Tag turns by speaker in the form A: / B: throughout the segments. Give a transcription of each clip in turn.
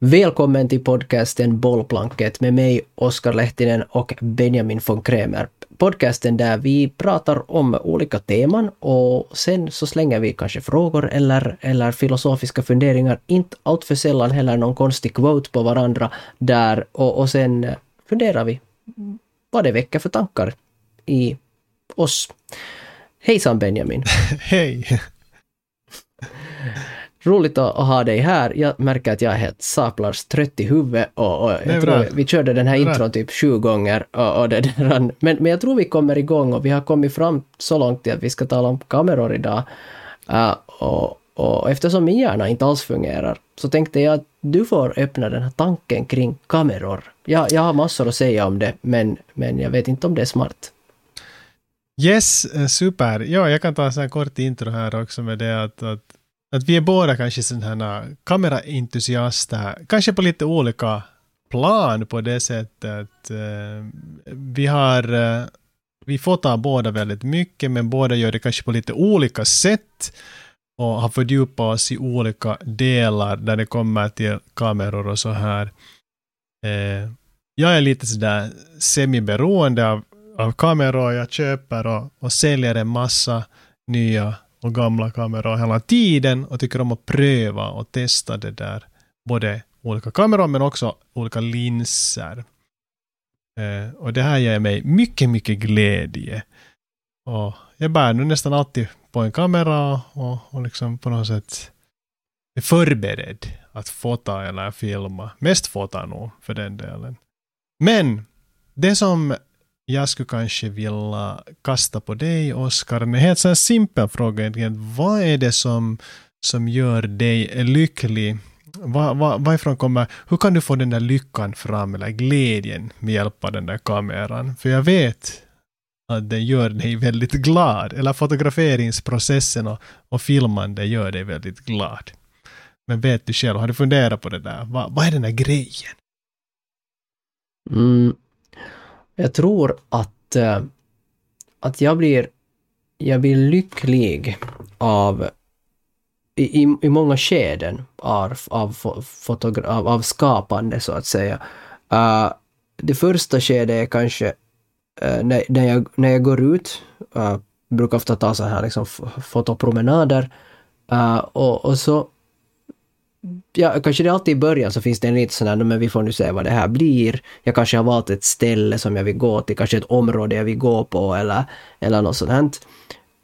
A: Välkommen till podcasten Bollplanket med mig, Oskar Lehtinen och Benjamin von Kremer. Podcasten där vi pratar om olika teman och sen så slänger vi kanske frågor eller, eller filosofiska funderingar. Inte allt för sällan heller någon konstig quote på varandra där och, och sen funderar vi vad det väcker för tankar i oss. Hejsan Benjamin!
B: Hej!
A: Roligt att ha dig här. Jag märker att jag är helt saplars trött i huvudet och, och jag tror vi körde den här intron typ sju gånger. Och, och det där. Men, men jag tror vi kommer igång och vi har kommit fram så långt till att vi ska tala om kameror idag. Uh, och, och eftersom min hjärna inte alls fungerar så tänkte jag att du får öppna den här tanken kring kameror. Jag, jag har massor att säga om det men, men jag vet inte om det är smart.
B: Yes, eh, super. Ja, jag kan ta en sån här kort intro här också med det att, att att vi är båda kanske sådana äh, kameraentusiaster, kanske på lite olika plan på det sättet. Uh, vi har, uh, vi fotar båda väldigt mycket, men båda gör det kanske på lite olika sätt och har fördjupat oss i olika delar där det kommer till kameror och så här. Uh, jag är lite sådär semiberoende av, av kameror, jag köper och, och säljer en massa nya och gamla kameror hela tiden och tycker om att pröva och testa det där. Både olika kameror men också olika linser. Eh, och det här ger mig mycket, mycket glädje. Och jag bär nu nästan alltid på en kamera och, och liksom på något sätt är förberedd att fota eller filma. Mest fota nog för den delen. Men det som jag skulle kanske vilja kasta på dig, Oskar, en helt så simpel fråga egentligen. Vad är det som, som gör dig lycklig? Var, var, varifrån kommer, hur kan du få den där lyckan fram, eller glädjen med hjälp av den där kameran? För jag vet att den gör dig väldigt glad, eller fotograferingsprocessen och, och filmande gör dig väldigt glad. Men vet du själv, har du funderat på det där? Va, vad är den där grejen?
A: Mm, jag tror att, eh, att jag blir, jag blir lycklig av i, i många skeden av, av, av, av skapande så att säga. Uh, det första skedet är kanske uh, när, när, jag, när jag går ut, uh, brukar ofta ta så här liksom fotopromenader, uh, och, och så ja, kanske det alltid i början så finns det en lite sån här, men vi får nu se vad det här blir. Jag kanske har valt ett ställe som jag vill gå till, kanske ett område jag vill gå på eller, eller något sånt här.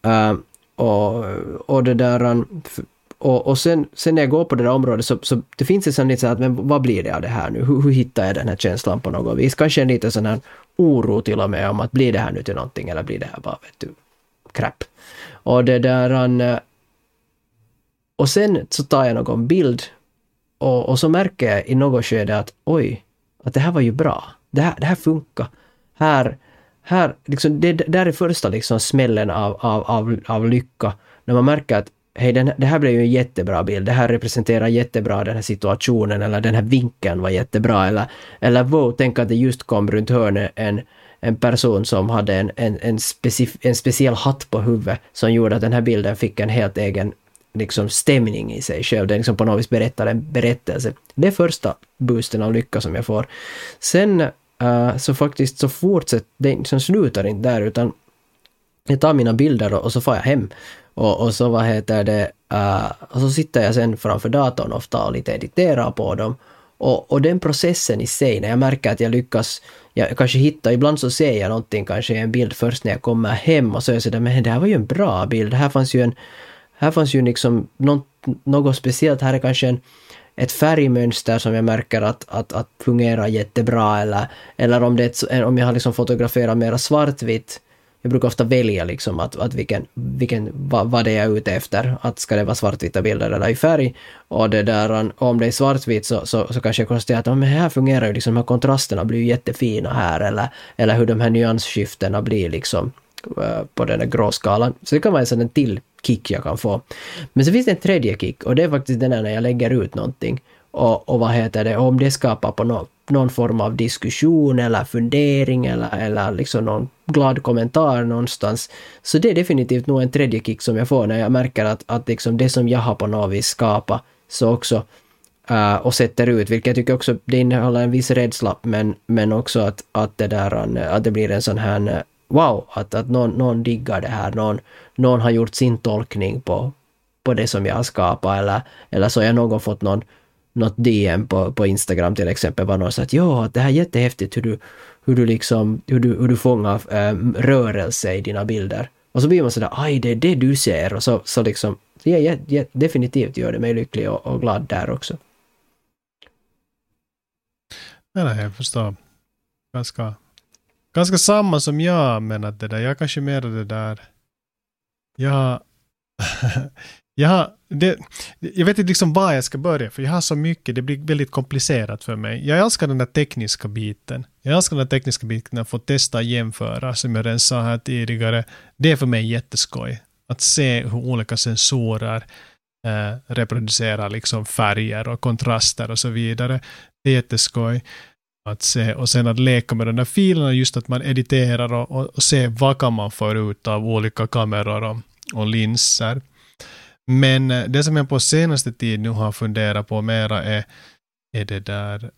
A: Uh, och, och det där, um, och, och sen, sen när jag går på det där området så, så det finns det sån lite så men vad blir det av det här nu? Hur, hur hittar jag den här känslan på något vis? Kanske en liten sån här oro till och med om att blir det här nu till någonting eller blir det här bara, vet du, crap. Och det där, Uh, och sen så tar jag någon bild och, och så märker jag i något skede att oj, att det här var ju bra. Det här, det här funkar. Här, här liksom, det där är första liksom smällen av, av, av, av lycka. När man märker att hej, den, det här blev ju en jättebra bild. Det här representerar jättebra den här situationen eller den här vinkeln var jättebra. Eller, eller wow, tänk att det just kom runt hörnet en, en person som hade en, en, en, specif, en speciell hatt på huvudet som gjorde att den här bilden fick en helt egen liksom stämning i sig själv. Den liksom på något vis berättar en berättelse. Det är första boosten av lycka som jag får. Sen uh, så faktiskt så fortsätter det liksom slutar inte där utan jag tar mina bilder och, och så får jag hem. Och, och så vad heter det, uh, och så sitter jag sen framför datorn ofta och lite editerar på dem. Och, och den processen i sig, när jag märker att jag lyckas, jag kanske hittar, ibland så ser jag någonting, kanske en bild först när jag kommer hem och så är jag sådär, men det här var ju en bra bild, det här fanns ju en här fanns ju liksom något, något speciellt. Här är kanske en, ett färgmönster som jag märker att, att, att fungerar jättebra eller, eller om, det ett, om jag har liksom fotograferat mera svartvitt. Jag brukar ofta välja liksom att, att vilken, vilken, vad, vad det är jag är ute efter. Att ska det vara svartvita bilder eller i färg. Och det där, om det är svartvitt så, så, så kanske jag konstaterar att men här fungerar ju liksom, de här kontrasterna blir jättefina här eller, eller hur de här nyansskiftena blir liksom på den där gråskalan. Så det kan vara en sån till kick jag kan få. Men så finns det en tredje kick och det är faktiskt den där när jag lägger ut någonting och, och vad heter det, om det skapar på no, någon form av diskussion eller fundering eller, eller liksom någon glad kommentar någonstans. Så det är definitivt nog en tredje kick som jag får när jag märker att, att liksom det som jag har på något vis skapat så också uh, och sätter ut, vilket jag tycker också det innehåller en viss rädsla, men, men också att, att, det där, eh, att det blir en sån här eh, wow, att, att någon, någon diggar det här, någon, någon har gjort sin tolkning på, på det som jag har skapat eller, eller så har jag någon fått någon, något DM på, på Instagram till exempel, var någon att ja, det här är jättehäftigt hur du, hur du liksom, hur du, hur du fångar äh, rörelse i dina bilder. Och så blir man sådär, aj det är det du ser och så, så liksom, ja, ja, ja, definitivt gör det mig lycklig och, och glad där också.
B: Nej, jag förstår. Ganska, ganska samma som jag, men att det där, jag kanske mer det där, jag, jag, det, jag vet inte liksom var jag ska börja, för jag har så mycket, det blir väldigt komplicerat för mig. Jag älskar den där tekniska biten. Jag älskar den där tekniska biten, att få testa och jämföra, som jag redan sa här tidigare. Det är för mig jätteskoj. Att se hur olika sensorer eh, reproducerar liksom färger och kontraster och så vidare. Det är jätteskoj att se och sen att leka med de där filerna, just att man editerar och, och, och se vad kan man få ut av olika kameror och, och linser. Men eh, det som jag på senaste tid nu har funderat på mera är, är det där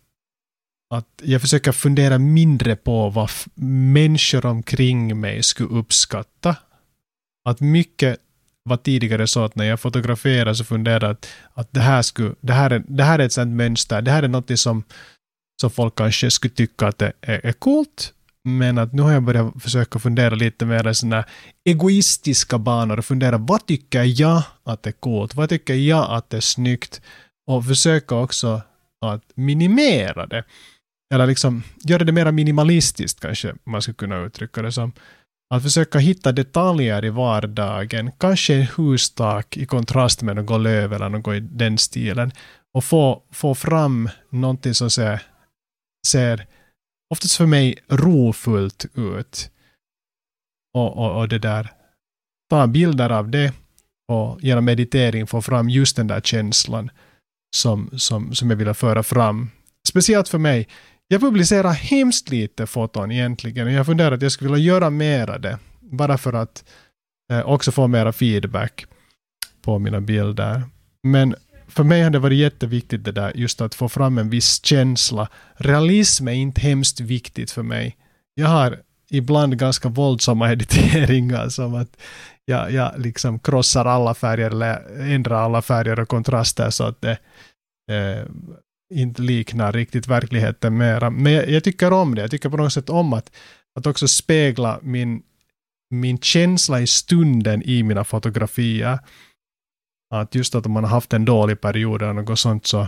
B: att jag försöker fundera mindre på vad människor omkring mig skulle uppskatta. Att mycket var tidigare så att när jag fotograferar så funderar jag att, att det, här skulle, det, här är, det här är ett sånt mönster, det här är något som, som folk kanske skulle tycka att det är, är coolt, men att nu har jag börjat försöka fundera lite mer i sådana egoistiska banor och fundera vad tycker jag att det är coolt? Vad tycker jag att det är snyggt? Och försöka också att minimera det. Eller liksom göra det mer minimalistiskt kanske man skulle kunna uttrycka det som. Att försöka hitta detaljer i vardagen, kanske en hustak i kontrast med något löv eller något i den stilen. Och få, få fram någonting som ser, ser oftast för mig rofullt ut. Och, och, och det där, ta bilder av det och genom meditering få fram just den där känslan som, som, som jag ville föra fram. Speciellt för mig. Jag publicerar hemskt lite foton egentligen. Jag funderar att jag skulle vilja göra mera det. Bara för att eh, också få mera feedback på mina bilder. Men för mig har det varit jätteviktigt det där, just att få fram en viss känsla. Realism är inte hemskt viktigt för mig. Jag har ibland ganska våldsamma editeringar som att jag, jag liksom krossar alla färger eller ändrar alla färger och kontraster så att det eh, inte liknar riktigt verkligheten mera. Men jag, jag, tycker om det. Jag tycker på något sätt om att, att också spegla min, min känsla i stunden i mina fotografier. Att just att om man har haft en dålig period eller något sånt så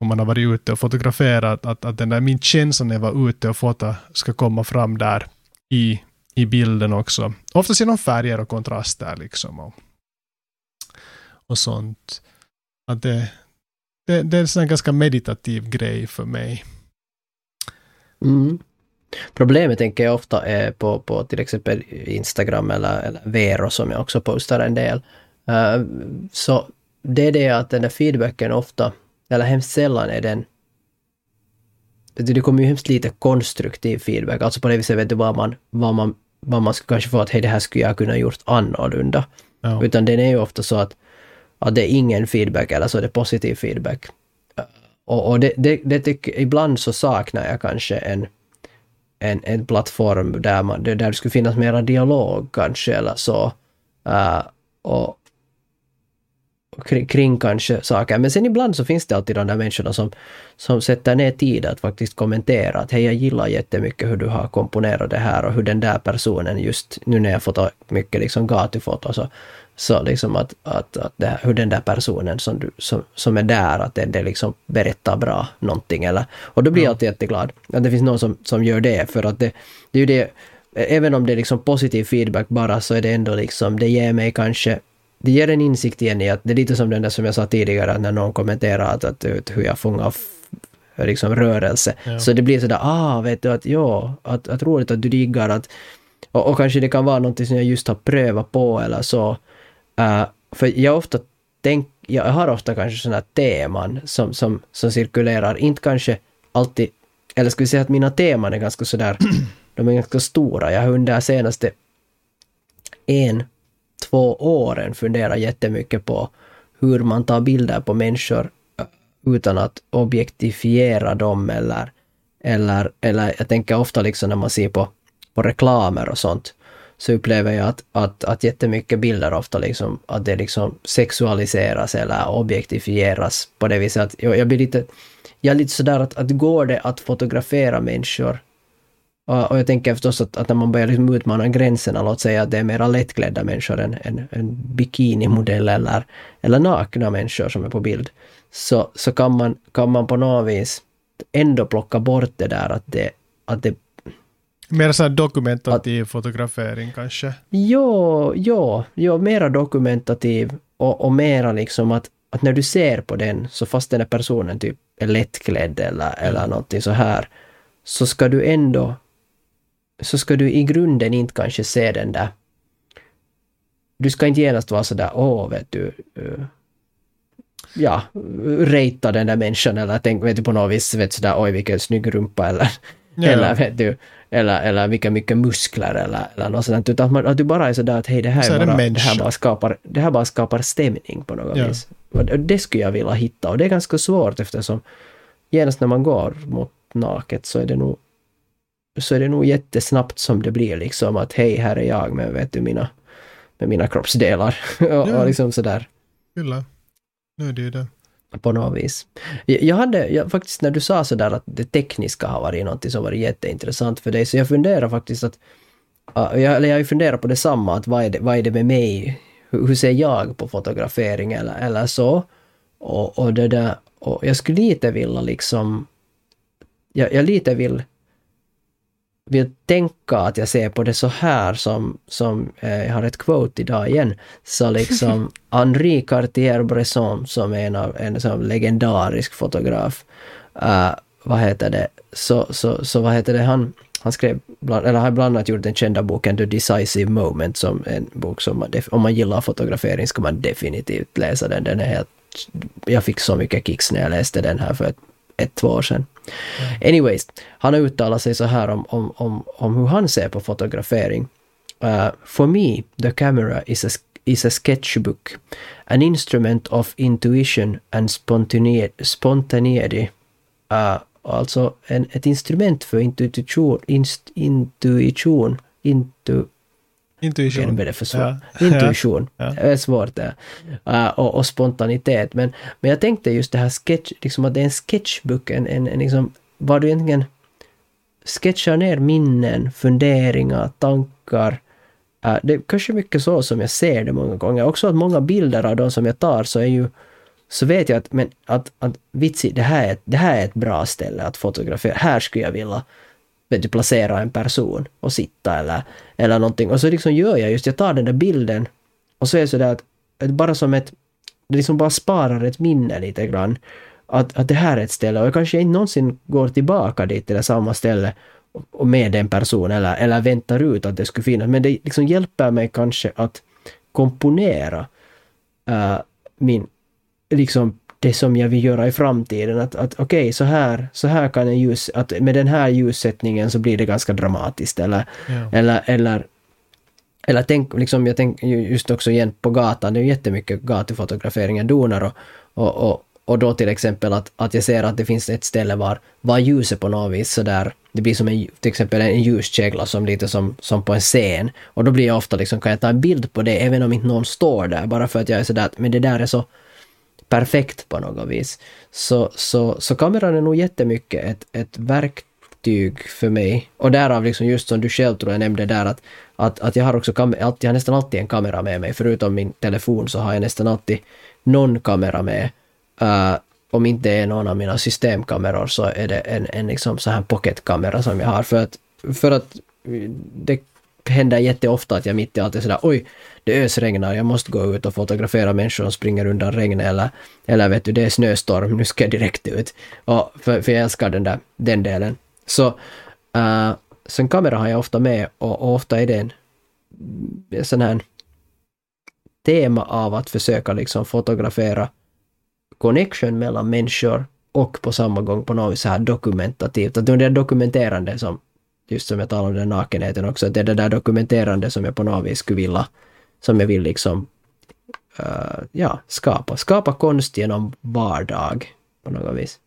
B: om man har varit ute och fotograferat, att, att den där min känsla när jag var ute och fota ska komma fram där i, i bilden också. Oftast genom färger och kontraster liksom. Och, och sånt. Att det, det, det är en ganska meditativ grej för mig.
A: Mm. Problemet tänker jag ofta är på, på till exempel Instagram eller, eller Vero som jag också postar en del. Uh, så det är det att den där feedbacken ofta, eller hemskt sällan är den det kommer ju hemskt lite konstruktiv feedback, alltså på det viset vet du vad man, vad man, vad man skulle kanske få att hej det här skulle jag kunna gjort annorlunda. Ja. Utan den är ju ofta så att, att det är ingen feedback eller så är det positiv feedback. Och, och det, det, det tycker, ibland så saknar jag kanske en, en, en plattform där, man, där det skulle finnas mera dialog kanske eller så. Uh, och, kring, kring kanske saker. Men sen ibland så finns det alltid de där människorna som, som sätter ner tid att faktiskt kommentera att hej, jag gillar jättemycket hur du har komponerat det här och hur den där personen just nu när jag fotar mycket liksom gatufoto så, så liksom att, att, att det, hur den där personen som, du, som, som är där, att det, det liksom berättar bra någonting eller och då blir jag alltid jätteglad att det finns någon som, som gör det för att det, det är ju det Även om det är liksom positiv feedback bara så är det ändå liksom, det ger mig kanske det ger en insikt igen i att det är lite som den där som jag sa tidigare när någon kommenterar att, att, att hur jag fångar liksom rörelse. Ja. Så det blir sådär, ah, vet du att ja, att, att roligt att du diggar att och, och kanske det kan vara någonting som jag just har prövat på eller så. Uh, för jag ofta tänk, jag har ofta kanske sådana teman som, som, som cirkulerar, inte kanske alltid, eller ska vi säga att mina teman är ganska sådär, de är ganska stora. Jag har under senaste en två åren funderat jättemycket på hur man tar bilder på människor eh, utan att objektifiera dem eller, eller, eller jag tänker ofta liksom när man ser på, på reklamer och sånt, så upplever jag att, att, att jättemycket bilder ofta liksom, att det liksom sexualiseras eller objektifieras på det viset att jag, jag blir lite, jag är lite sådär att, att går det att fotografera människor och, jag tänker förstås att, att när man börjar liksom utmana gränserna, låt säga att det är mera lättklädda människor än en, en bikinimodell eller, eller nakna människor som är på bild, så, så kan, man, kan man på något vis ändå plocka bort det där att det, att det
B: Mer så dokumentativ att, fotografering kanske?
A: Jo, jo, jo, mera dokumentativ och, och mera liksom att, att när du ser på den, så fast den här personen typ är lättklädd eller, eller någonting så här, så ska du ändå så ska du i grunden inte kanske se den där... Du ska inte genast vara sådär, åh, vet du, uh, ja, rejta den där människan eller tänk, vet du, på något vis, vet sådär, oj, vilken snygg rumpa eller, ja. eller vet du, eller, eller vilka mycket muskler eller, eller något sådant, utan att, man, att du bara är sådär att hej, det här, är bara, det, här bara skapar, det här bara skapar stämning på något ja. vis. Det skulle jag vilja hitta och det är ganska svårt eftersom genast när man går mot naket så är det nog så är det nog jättesnabbt som det blir liksom att hej, här är jag med, vet du, mina, med mina kroppsdelar. och, ja. och liksom sådär.
B: Kyllä. Nu är det ju det.
A: På något vis. Jag hade, jag, faktiskt när du sa sådär att det tekniska har varit någonting som varit jätteintressant för dig, så jag funderar faktiskt att, jag, eller jag funderar på detsamma, att vad är det, vad är det med mig? Hur, hur ser jag på fotografering eller, eller så? Och, och det där, och jag skulle lite vilja liksom, jag, jag lite vill vill tänka att jag ser på det så här som, som eh, jag har ett quote idag igen, så liksom Henri Cartier-Bresson som är en, av, en som legendarisk fotograf, uh, vad heter det, så, så, så vad heter det, han, han skrev, bland, eller har bland annat gjort den kända boken The Decisive Moment som en bok som man, om man gillar fotografering ska man definitivt läsa den. Den är helt, jag fick så mycket kicks när jag läste den här för ett, ett två år sedan. Anyways, han har uttalat sig så här om, om, om, om hur han ser på fotografering. Uh, for me, the camera is a, is a sketchbook, an instrument of intuition and spontaneity. Uh, alltså en, ett instrument för intuition, inst, intuition, intu,
B: Intuition.
A: Är för svårt. Ja. Intuition. Ja. Är svårt det. Uh, och, och, spontanitet. Men, men jag tänkte just det här sketch, liksom att det är en sketchbook, en, en, en liksom, vad du egentligen sketchar ner minnen, funderingar, tankar. Uh, det är kanske mycket så som jag ser det många gånger. Också att många bilder av de som jag tar så är ju så vet jag att, men att, att vitsi, det här, är, det här är ett bra ställe att fotografera. Här skulle jag vilja du, placera en person och sitta eller, eller någonting. Och så liksom gör jag just, jag tar den där bilden och så är det sådär att, att bara som ett, det liksom bara sparar ett minne lite grann. Att, att det här är ett ställe och jag kanske inte någonsin går tillbaka dit till det samma ställe och med den personen eller, eller väntar ut att det skulle finnas. Men det liksom hjälper mig kanske att komponera uh, min, liksom det som jag vill göra i framtiden. Att, att okej, okay, så, här, så här kan en ljus... Att med den här ljussättningen så blir det ganska dramatiskt. Eller, ja. eller, eller, eller tänk, liksom, jag tänker just också igen på gatan, det är jättemycket gatufotografering jag donar och, och, och, och då till exempel att, att jag ser att det finns ett ställe var, var ljuset på något vis sådär, det blir som en, till exempel en ljuskägla som lite som, som på en scen. Och då blir jag ofta liksom, kan jag ta en bild på det även om inte någon står där, bara för att jag är sådär, men det där är så perfekt på något vis. Så, så, så kameran är nog jättemycket ett, ett verktyg för mig. Och därav liksom just som du själv tror jag nämnde där att, att, att jag har också kam- jag har nästan alltid en kamera med mig. Förutom min telefon så har jag nästan alltid någon kamera med. Uh, om inte är någon av mina systemkameror så är det en, en liksom så här pocketkamera som jag har. För att, för att det händer jätteofta att jag mitt i allt är sådär oj, det ösregnar, jag måste gå ut och fotografera människor som springer undan regnet eller, eller vet du, det är snöstorm, nu ska jag direkt ut. Och för, för jag älskar den där, den delen. Så eh, uh, så en kamera har jag ofta med och, och ofta är det en, en sån här tema av att försöka liksom fotografera connection mellan människor och på samma gång på något vis så här dokumentativt. Att det är dokumenterande som, just som jag talade om den nakenheten också, att det är det där dokumenterande som jag på något vis skulle vilja som jag vill liksom uh, ja, skapa. Skapa konst genom vardag på något vis.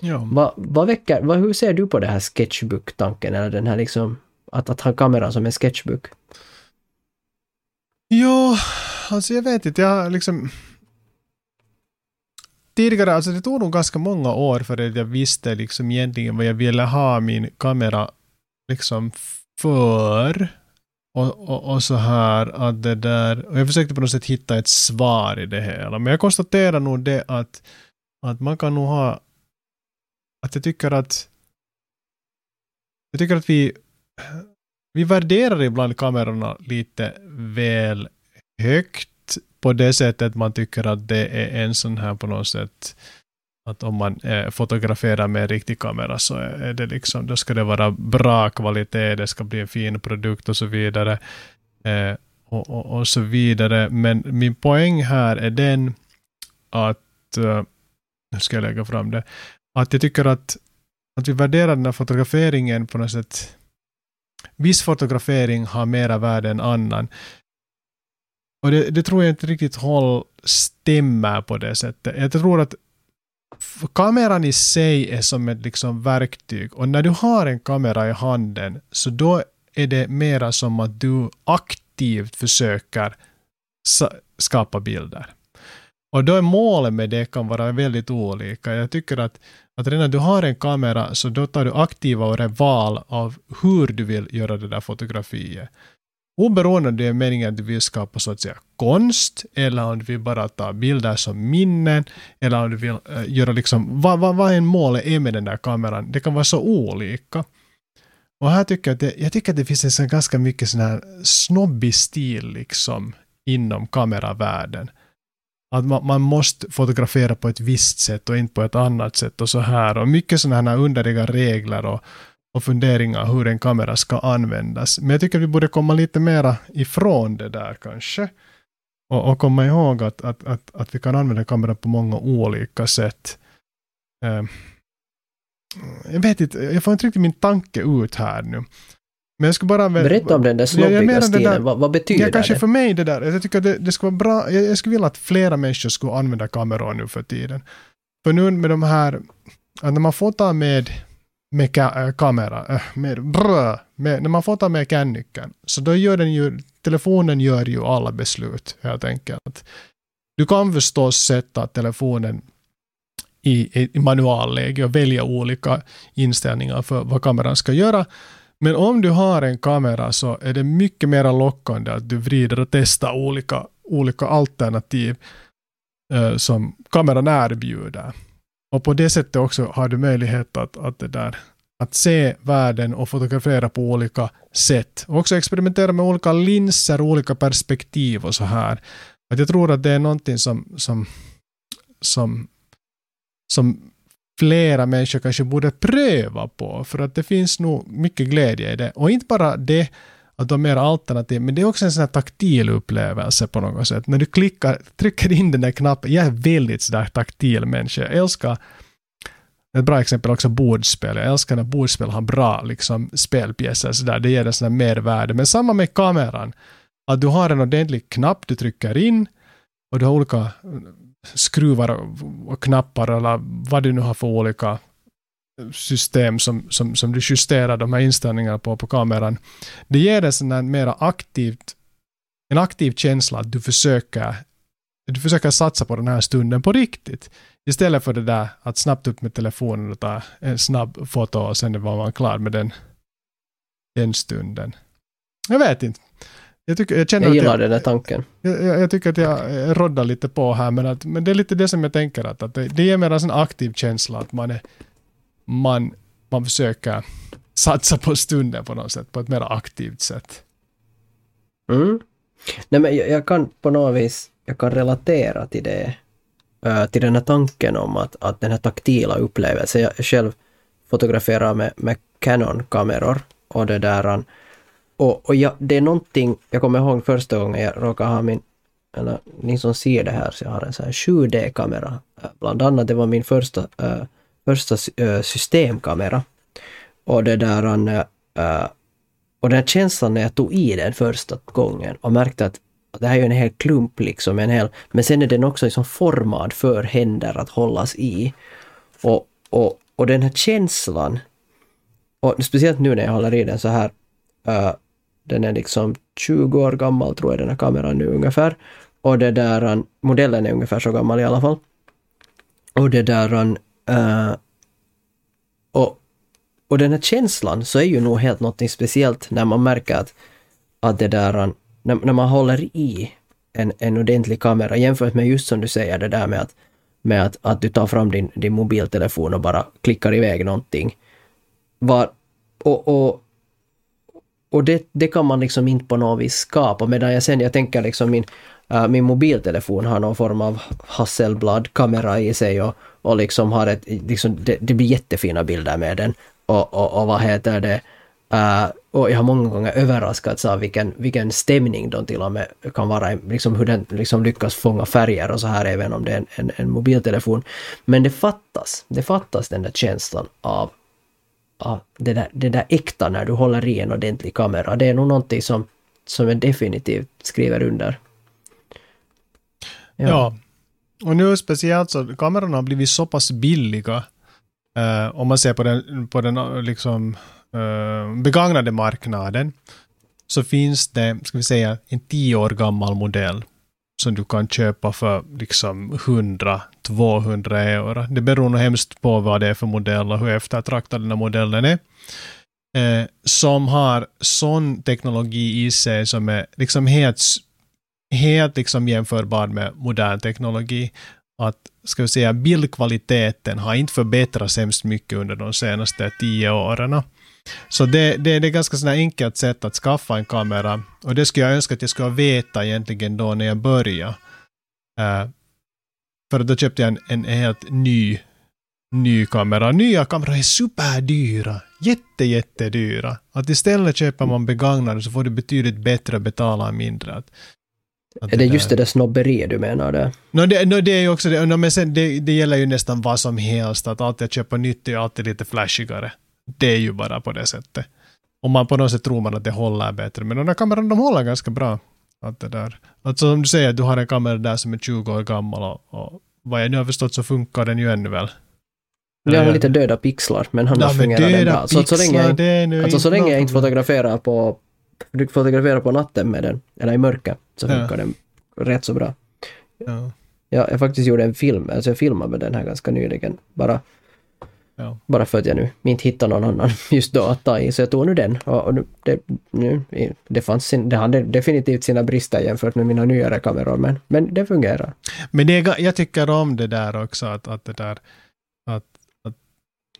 B: Ja.
A: Vad, vad väcker, vad, hur ser du på det här sketchbook-tanken, eller den här liksom, att, att ha kameran som en sketchbook?
B: Ja, alltså jag vet inte, jag liksom... Tidigare, alltså det tog nog ganska många år för att jag visste liksom egentligen vad jag ville ha min kamera liksom för. Och, och, och så här att det där, och jag försökte på något sätt hitta ett svar i det hela. Men jag konstaterar nog det att, att man kan nog ha, att jag tycker att, jag tycker att vi, vi värderar ibland kamerorna lite väl högt på det sättet man tycker att det är en sån här på något sätt att om man eh, fotograferar med en riktig kamera så är det liksom, då ska det vara bra kvalitet, det ska bli en fin produkt och så vidare. Eh, och, och, och, så vidare. Men min poäng här är den att, eh, nu ska jag lägga fram det, att jag tycker att, att vi värderar den här fotograferingen på något sätt, viss fotografering har mera värde än annan. Och det, det tror jag inte riktigt håll stämmer på det sättet. Jag tror att kameran i sig är som ett liksom verktyg och när du har en kamera i handen så då är det mera som att du aktivt försöker skapa bilder. Och då är målet med det kan vara väldigt olika. Jag tycker att, att redan när du har en kamera så då tar du aktiva val av hur du vill göra det där fotografiet. Oberoende om det är meningen att du vill skapa så att säga konst, eller om du vill bara ta bilder som minnen, eller om du vill äh, eh, göra liksom, vad, vad, vad en målet är med den där kameran, det kan vara så olika. Och här tycker jag att det, jag tycker att det finns en ganska mycket sån här snobbig stil liksom inom kameravärlden. Att man, man, måste fotografera på ett visst sätt och inte på ett annat sätt och så här. Och mycket sådana här underliga regler och, och funderingar hur en kamera ska användas. Men jag tycker vi borde komma lite mera ifrån det där kanske. Och, och komma ihåg att, att, att, att vi kan använda kameran på många olika sätt. Uh, jag vet inte, jag får inte riktigt min tanke ut här nu. Men jag ska bara...
A: Berätta om den där snobbiga stilen, där, vad, vad, betyder
B: ja, kanske
A: det?
B: för mig det där, jag tycker det, det ska vara bra, jag, jag skulle vilja att flera människor skulle använda kameror nu för tiden. För nu med de här, att när man får ta med med ka äh, kamera, äh, med, brö, med, när man får ta med kännyckeln, så då gör den ju, telefonen gör ju alla beslut helt enkelt. Du kan förstås sätta telefonen i, i manualläge och välja olika inställningar för vad kameran ska göra. Men om du har en kamera så är det mycket mer lockande att du vrider och testar olika, olika alternativ eh, som kameran erbjuder. Och på det sättet också har du möjlighet att, att, det där, att se världen och fotografera på olika sätt. Och också experimentera med olika linser, olika perspektiv och så här. Att jag tror att det är någonting som, som, som, som flera människor kanske borde pröva på. För att det finns nog mycket glädje i det. Och inte bara det att de är alternativ, men det är också en sån här taktil upplevelse på något sätt. När du klickar, trycker in den där knappen, jag är väldigt sådär taktil människa. Jag älskar ett bra exempel också bordspel. Jag älskar när bordspel har bra liksom, spelpjäser. Så där. Det ger en sån här mervärde. Men samma med kameran. Att du har en ordentlig knapp du trycker in och du har olika skruvar och knappar eller vad du nu har för olika system som, som, som du justerar de här inställningarna på, på kameran. Det ger en sån här mera aktivt, en aktiv känsla att du försöker, du försöker satsa på den här stunden på riktigt. Istället för det där att snabbt upp med telefonen och ta en snabb foto och sen var man klar med den, den stunden. Jag vet inte. Jag, tycker, jag, känner
A: jag gillar
B: jag,
A: den där tanken.
B: Jag, jag, jag, tycker att jag roddar lite på här, men, att, men det är lite det som jag tänker att, att det, det ger mer en aktiv känsla att man är man, man försöker satsa på stunden på något sätt, på ett mer aktivt sätt.
A: Mm. Nej, men jag, jag, kan på något vis, jag kan relatera till det, uh, till den här tanken om att, att den här taktila upplevelsen, jag själv fotograferar med, med Canon-kameror och det där, och, och jag, det är någonting, jag kommer ihåg första gången jag råkade ha min, eller ni som ser det här, så jag har en sån här 7D-kamera, bland annat, det var min första uh, första eh, systemkamera. Och det där, uh, och den känslan när jag tog i den första gången och märkte att det här är ju en hel klump liksom, en hel, men sen är den också liksom formad för händer att hållas i. Och, och, och den här känslan, och speciellt nu när jag håller i den så här, uh, den är liksom 20 år gammal tror jag den här kameran nu ungefär. Och det där, modellen är ungefär så gammal i alla fall. Och det där, uh, och, och den här känslan så är ju nog helt något speciellt när man märker att, att det där, när, när man håller i en, en ordentlig kamera jämfört med just som du säger det där med att, med att, att du tar fram din, din mobiltelefon och bara klickar iväg någonting. Var, och, och, och det, det kan man liksom inte på något vis skapa medan jag sen, jag tänker liksom min, äh, min mobiltelefon har någon form av Hasselblad-kamera i sig och, och liksom har ett, liksom, det, det blir jättefina bilder med den. Och, och, och vad heter det, Uh, och jag har många gånger överraskats av vilken, vilken stämning de till och med kan vara liksom hur den liksom lyckas fånga färger och så här även om det är en, en, en mobiltelefon. Men det fattas, det fattas den där känslan av, av det, där, det där äkta när du håller i en ordentlig kamera. Det är nog någonting som, som jag definitivt skriver under.
B: Ja. ja och nu speciellt så kamerorna har blivit så pass billiga. Uh, om man ser på den, på den eh, liksom uh, begagnade marknaden så finns det, ska vi säga, en tio år gammal modell som du kan köpa för liksom 100-200 euro. Det beror nog hemskt på vad det är för modell och hur eftertraktad den här modellen är. Eh, som har sån teknologi i sig som är liksom helt, helt liksom jämförbar med modern teknologi. Att, ska vi säga, bildkvaliteten har inte förbättrats hemskt mycket under de senaste tio åren. Så det, det, det är ganska sådär enkelt sätt att skaffa en kamera. Och det skulle jag önska att jag skulle veta egentligen då när jag började. Uh, för då köpte jag en, en helt ny, ny kamera. Nya kameror är superdyra. Jätte, jättedyra. Att istället köper man begagnade så får du betydligt bättre och betala mindre. Att
A: är det, just det där snobberiet du menar? Det?
B: No, det, no, det är ju också det. No, men sen, det, det gäller ju nästan vad som helst. Att alltid köpa nytt är alltid lite flashigare. Det är ju bara på det sättet. Om man på något sätt tror man att det håller bättre. Men de där kamerorna de håller ganska bra. Att det där. Alltså som du säger, du har en kamera där som är 20 år gammal och, och vad jag nu har förstått så funkar den ju ännu väl.
A: Det har lite döda pixlar, men annars ja, fungerar den bra. Så, så länge, jag, alltså, så länge jag inte fotograferar på, du fotograferar på natten med den, eller i mörker, så funkar ja. den rätt så bra. Ja. Ja, jag faktiskt gjorde en film, alltså jag filmade med den här ganska nyligen. Bara Ja. Bara för att jag nu inte hittade någon annan just då att ta i, så jag tog nu den. Och, och det, nu, det, fanns sin, det hade definitivt sina brister jämfört med mina nyare kameror, men, men det fungerar.
B: Men det är, jag tycker om det där också, att, att det där att, att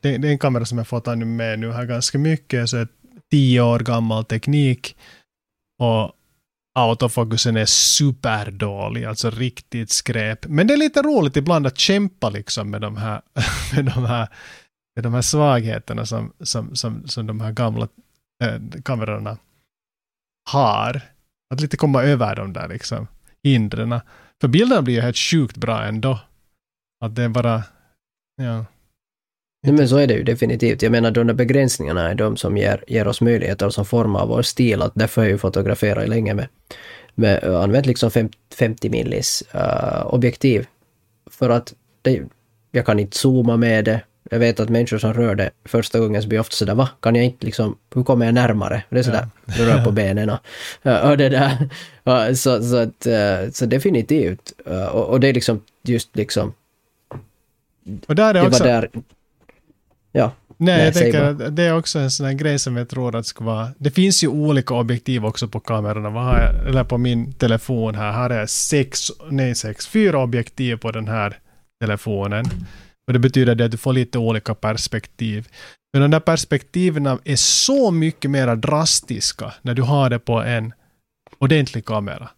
B: det, det är en kamera som jag fått nu med nu här ganska mycket, så är tio år gammal teknik och autofokusen är superdålig, alltså riktigt skräp. Men det är lite roligt ibland att kämpa liksom med de här, med de här med de här svagheterna som, som, som, som de här gamla äh, kamerorna har. Att lite komma över de där liksom hindren. För bilderna blir ju helt sjukt bra ändå. Att det är bara, ja.
A: Nej, men så är det ju definitivt. Jag menar de där begränsningarna är de som ger, ger oss möjligheter som formar vår stil. Att därför har jag ju fotograferat länge med, med använt liksom 50 millis uh, objektiv. För att det, jag kan inte zooma med det jag vet att människor som rör det första gången så blir ofta sådär, va? Kan jag inte liksom, hur kommer jag närmare? Det är sådär, ja. du rör på benen och, och det där. Så, så, att, eh, så definitivt. Och, och det är liksom just liksom...
B: Och där är det också... Där,
A: ja.
B: Nej, Nej jag tänker att det är också en sån här grej som jag tror att ska vara... Det finns ju olika objektiv också på kamerorna. Vad har jag, eller på min telefon här har jag sex, nej sex, fyra objektiv på den här telefonen. Och det betyder det att du får lite olika perspektiv. Men de där perspektiven är så mycket mer drastiska när du har det på en ordentlig kamera.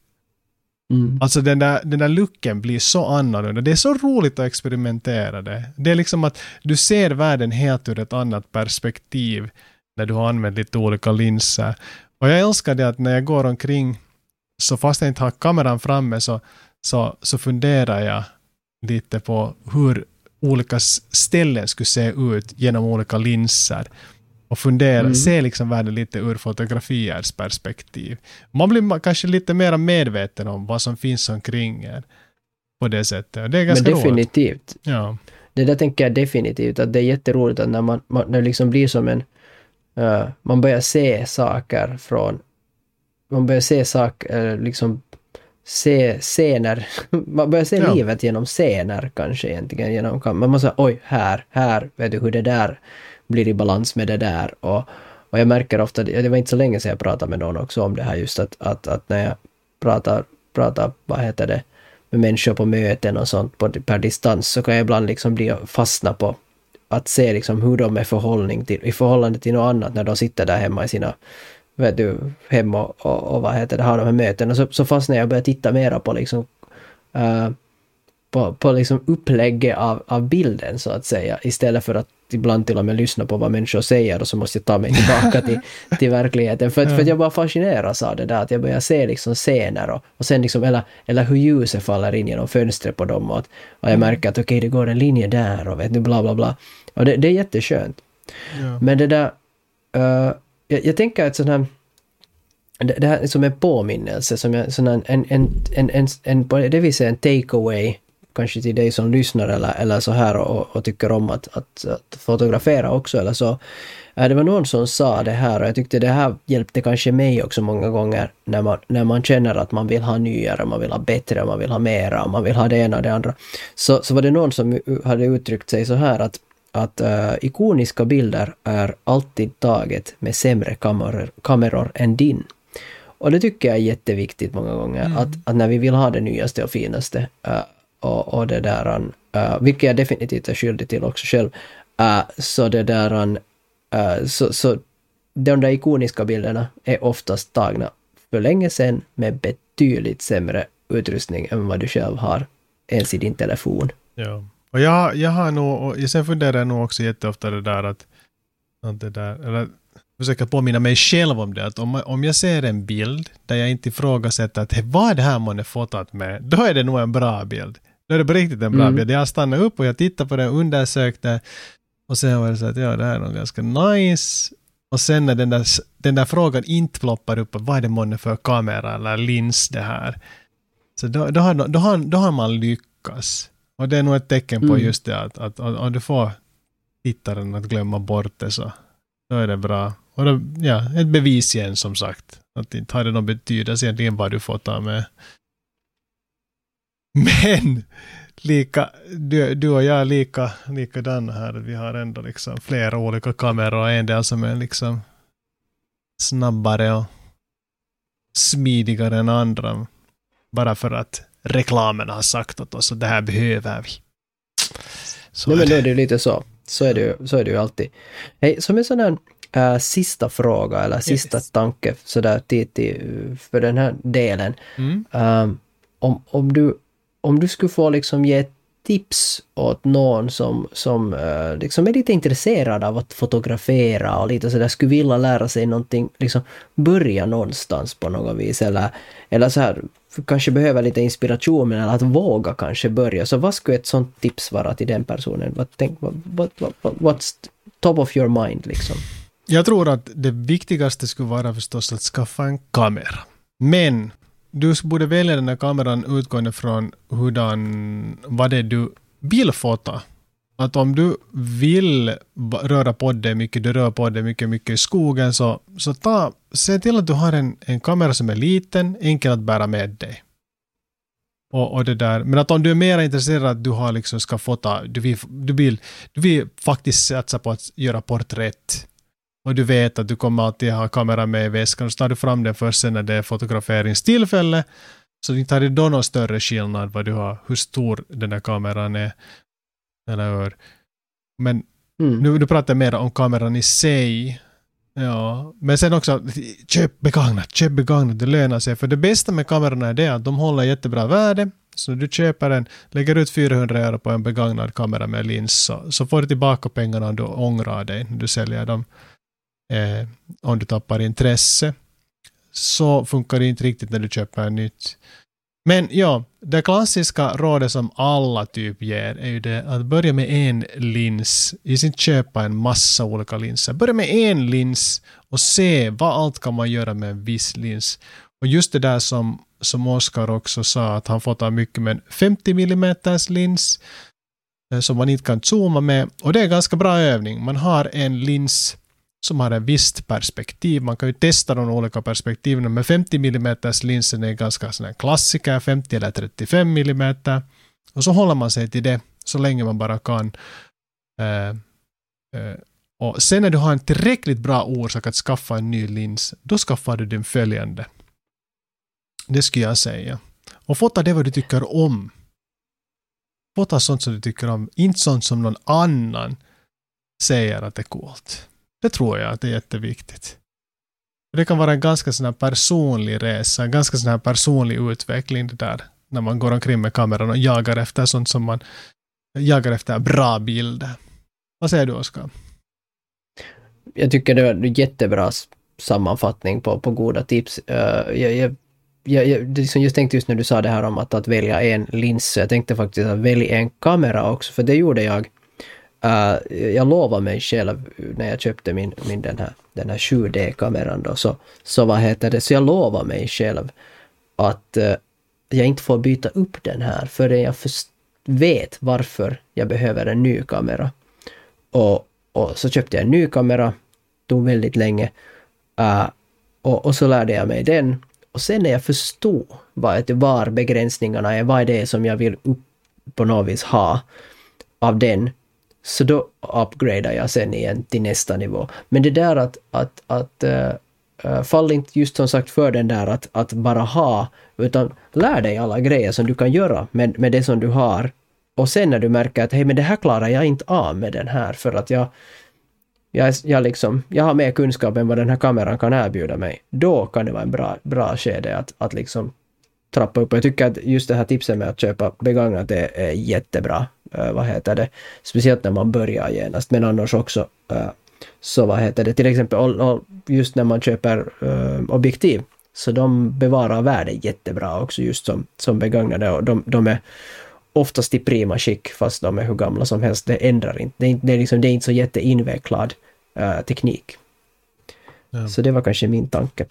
B: Mm. Alltså den där, den där looken blir så annorlunda. Det är så roligt att experimentera det. Det är liksom att du ser världen helt ur ett annat perspektiv när du har använt lite olika linser. Och jag älskar det att när jag går omkring så fast jag inte har kameran framme så, så, så funderar jag lite på hur olika ställen skulle se ut genom olika linser och fundera, mm. se liksom världen lite ur fotografiers perspektiv. Man blir kanske lite mer medveten om vad som finns omkring er på det sättet. Det är ganska
A: Men definitivt.
B: Ja.
A: Det där tänker jag definitivt att det är jätteroligt att när man, man när det liksom blir som en... Uh, man börjar se saker från... Man börjar se saker, uh, liksom se scener. man börjar se ja. livet genom scener kanske egentligen. Genom, man måste säga oj, här, här, vet du hur det där blir i balans med det där. Och, och jag märker ofta, det var inte så länge sedan jag pratade med någon också om det här just att, att, att när jag pratar, pratar, vad heter det, med människor på möten och sånt på, per distans så kan jag ibland liksom bli fastna på att se liksom hur de är förhållning till, i förhållande till något annat när de sitter där hemma i sina vet du, hemma och, och, och vad heter det, har de här mötena så, så fastnar jag och börjar titta mera på liksom uh, på, på liksom upplägget av, av bilden så att säga istället för att ibland till och med lyssna på vad människor säger och så måste jag ta mig tillbaka till, till verkligheten. För, för att jag bara fascineras av det där att jag börjar se liksom scener och, och sen liksom, eller, eller hur ljuset faller in genom fönstret på dem och, att, och jag mm. märker att okej okay, det går en linje där och vet du bla bla bla. Och det, det är jätteskönt. Ja. Men det där, uh, jag, jag tänker att sån här det, det här är som en påminnelse, som jag, sån en, en, en, en, en, en, det vill säga en take-away kanske till dig som lyssnar eller, eller så här och, och tycker om att, att, att, fotografera också eller så. Det var någon som sa det här och jag tyckte det här hjälpte kanske mig också många gånger när man, när man känner att man vill ha nyare, man vill ha bättre, man vill ha mera, man vill ha det ena och det andra. Så, så var det någon som hade uttryckt sig så här att att uh, ikoniska bilder är alltid taget med sämre kameror, kameror än din. Och det tycker jag är jätteviktigt många gånger, mm. att, att när vi vill ha det nyaste och finaste, uh, och, och det där, uh, vilket jag definitivt är skyldig till också själv, uh, så det där, uh, så, så de där ikoniska bilderna är oftast tagna för länge sedan med betydligt sämre utrustning än vad du själv har ens i din telefon.
B: Ja, och jag, jag har nog, och sen funderar jag nog också jätteofta det där att, att det där, eller försöker påminna mig själv om det, att om, om jag ser en bild där jag inte ifrågasätter att vad är det här man är fotat med, då är det nog en bra bild. Då är det på riktigt en bra mm. bild. Jag stannade upp och jag tittade på den undersökte och sen var det så att ja, det här är nog ganska nice. Och sen när den där, den där frågan inte ploppar upp, vad är det månne för kamera eller lins det här? Så då, då, har, då, har, då har man lyckats. Och det är nog ett tecken på mm. just det att, att, att om du får tittaren att glömma bort det så då är det bra. Och då, ja, ett bevis igen som sagt. Att inte har det någon betydelse egentligen vad du får ta med. Men lika, du, du och jag är lika, likadana här. Vi har ändå liksom flera olika kameror en del som är liksom snabbare och smidigare än andra. Bara för att reklamen har sagt åt oss att det här behöver vi.
A: Så Nej, men då är det lite så. Så är det ju, så är det ju alltid. Hey, som en sån här äh, sista fråga eller sista yes. tanke sådär till, till, för den här delen. Mm. Um, om, om, du, om du skulle få liksom ge tips åt någon som, som uh, liksom är lite intresserad av att fotografera och lite sådär skulle vilja lära sig någonting, liksom börja någonstans på något vis eller, eller så här kanske behöver lite inspiration eller att våga kanske börja. Så vad skulle ett sånt tips vara till den personen? Vad tänk, what, what, what, what's top of your mind liksom?
B: Jag tror att det viktigaste skulle vara förstås att skaffa en kamera. Men du borde välja den här kameran utgående från hurdan, vad det är du vill fota. Att om du vill röra på dig mycket, du rör på dig mycket, mycket i skogen, så, så ta, se till att du har en, en kamera som är liten, enkel att bära med dig. Och, och det där. Men att om du är mer intresserad att du har liksom ska fota, du vill, du vill, du vill faktiskt satsa på att göra porträtt och du vet att du kommer alltid ha kameran med i väskan, så tar du fram den först sen när det är fotograferingstillfälle. Så inte har det då någon större skillnad vad du har, hur stor den där kameran är. Eller hur? Men mm. nu, nu pratar mer om kameran i sig. Ja, men sen också köp begagnat, köp begagnat, det lönar sig. För det bästa med kamerorna är det att de håller jättebra värde. Så du köper en, lägger ut 400 euro på en begagnad kamera med lins så, så får du tillbaka pengarna om du ångrar dig när du säljer dem eh, om du tappar intresse. Så funkar det inte riktigt när du köper en nytt. Men ja, det klassiska rådet som alla typ ger är ju det att börja med en lins. I sin köpa en massa olika linser. Börja med en lins och se vad allt kan man göra med en viss lins. Och just det där som, som Oskar också sa, att han får ta mycket med en 50 mm lins eh, som man inte kan zooma med. Och det är en ganska bra övning. Man har en lins som har ett visst perspektiv. Man kan ju testa de olika perspektiven, men 50 mm linsen är ganska sån klassiker, 50 eller 35 mm. Och så håller man sig till det så länge man bara kan. Uh, uh, och sen när du har en tillräckligt bra orsak att skaffa en ny lins, då skaffar du den följande. Det skulle jag säga. Och fota det vad du tycker om. Fota sånt som du tycker om, inte sånt som någon annan säger att det är coolt. Det tror jag att det är jätteviktigt. Det kan vara en ganska sån här personlig resa, en ganska sån här personlig utveckling det där. När man går omkring med kameran och jagar efter sånt som man jagar efter bra bilder. Vad säger du Oskar?
A: Jag tycker det var en jättebra sammanfattning på, på goda tips. Uh, jag, jag, jag, jag liksom just tänkte just när du sa det här om att, att välja en lins, jag tänkte faktiskt att välja en kamera också, för det gjorde jag Uh, jag lovade mig själv när jag köpte min, min den här, den här 7D-kameran då, så, så vad heter det, så jag lovade mig själv att uh, jag inte får byta upp den här förrän jag vet varför jag behöver en ny kamera. Och, och så köpte jag en ny kamera, tog väldigt länge, uh, och, och så lärde jag mig den. Och sen när jag förstod vad var begränsningarna är, vad är det som jag vill upp på något vis ha av den, så då upgradar jag sen igen till nästa nivå. Men det där att, att, att uh, fall inte just som sagt för den där att, att bara ha, utan lär dig alla grejer som du kan göra med, med det som du har. Och sen när du märker att hej, men det här klarar jag inte av med den här för att jag, jag, jag, liksom, jag har mer kunskap än vad den här kameran kan erbjuda mig. Då kan det vara en bra, bra skede att, att liksom trappa upp. Jag tycker att just det här tipset med att köpa begagnat är, är jättebra. Uh, vad heter det? Speciellt när man börjar genast, men annars också. Uh, så vad heter det, till exempel och, och just när man köper uh, objektiv, så de bevarar värde jättebra också just som, som begagnade och de, de är oftast i prima skick fast de är hur gamla som helst. Det ändrar inte. Det är, det är, liksom, det är inte så jätteinvecklad uh, teknik. Ja. Så det var kanske min tanke.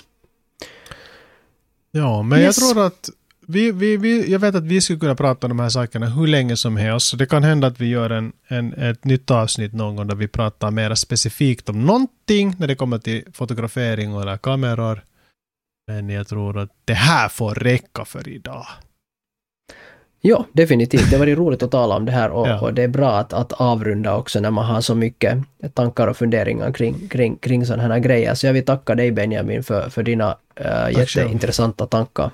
B: Ja, men yes. jag tror att vi, vi, vi, jag vet att vi skulle kunna prata om de här sakerna hur länge som helst. Så det kan hända att vi gör en, en, ett nytt avsnitt någon gång där vi pratar mer specifikt om någonting när det kommer till fotografering eller kameror. Men jag tror att det här får räcka för idag.
A: Ja, definitivt. Det var roligt att tala om det här och, ja. och, det är bra att, att avrunda också när man har så mycket tankar och funderingar kring, kring, kring sådana här grejer. Så jag vill tacka dig Benjamin för, för dina äh, jätteintressanta tankar.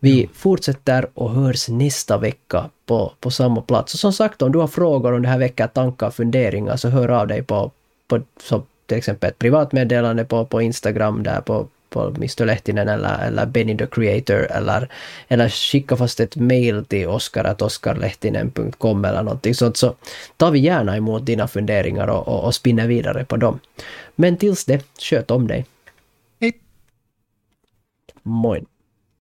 A: Vi fortsätter och hörs nästa vecka på, på samma plats. Och som sagt, om du har frågor om det här väcker tankar funderingar så hör av dig på, på så till exempel ett privatmeddelande på, på Instagram där på på Mr Lehtinen eller, eller Benny the Creator eller, eller skicka fast ett mail till oskar.oskarlehtinen.com eller någonting sånt så tar vi gärna emot dina funderingar och, och, och spinner vidare på dem. Men tills det, sköt om dig.
B: Hej!
A: Moin!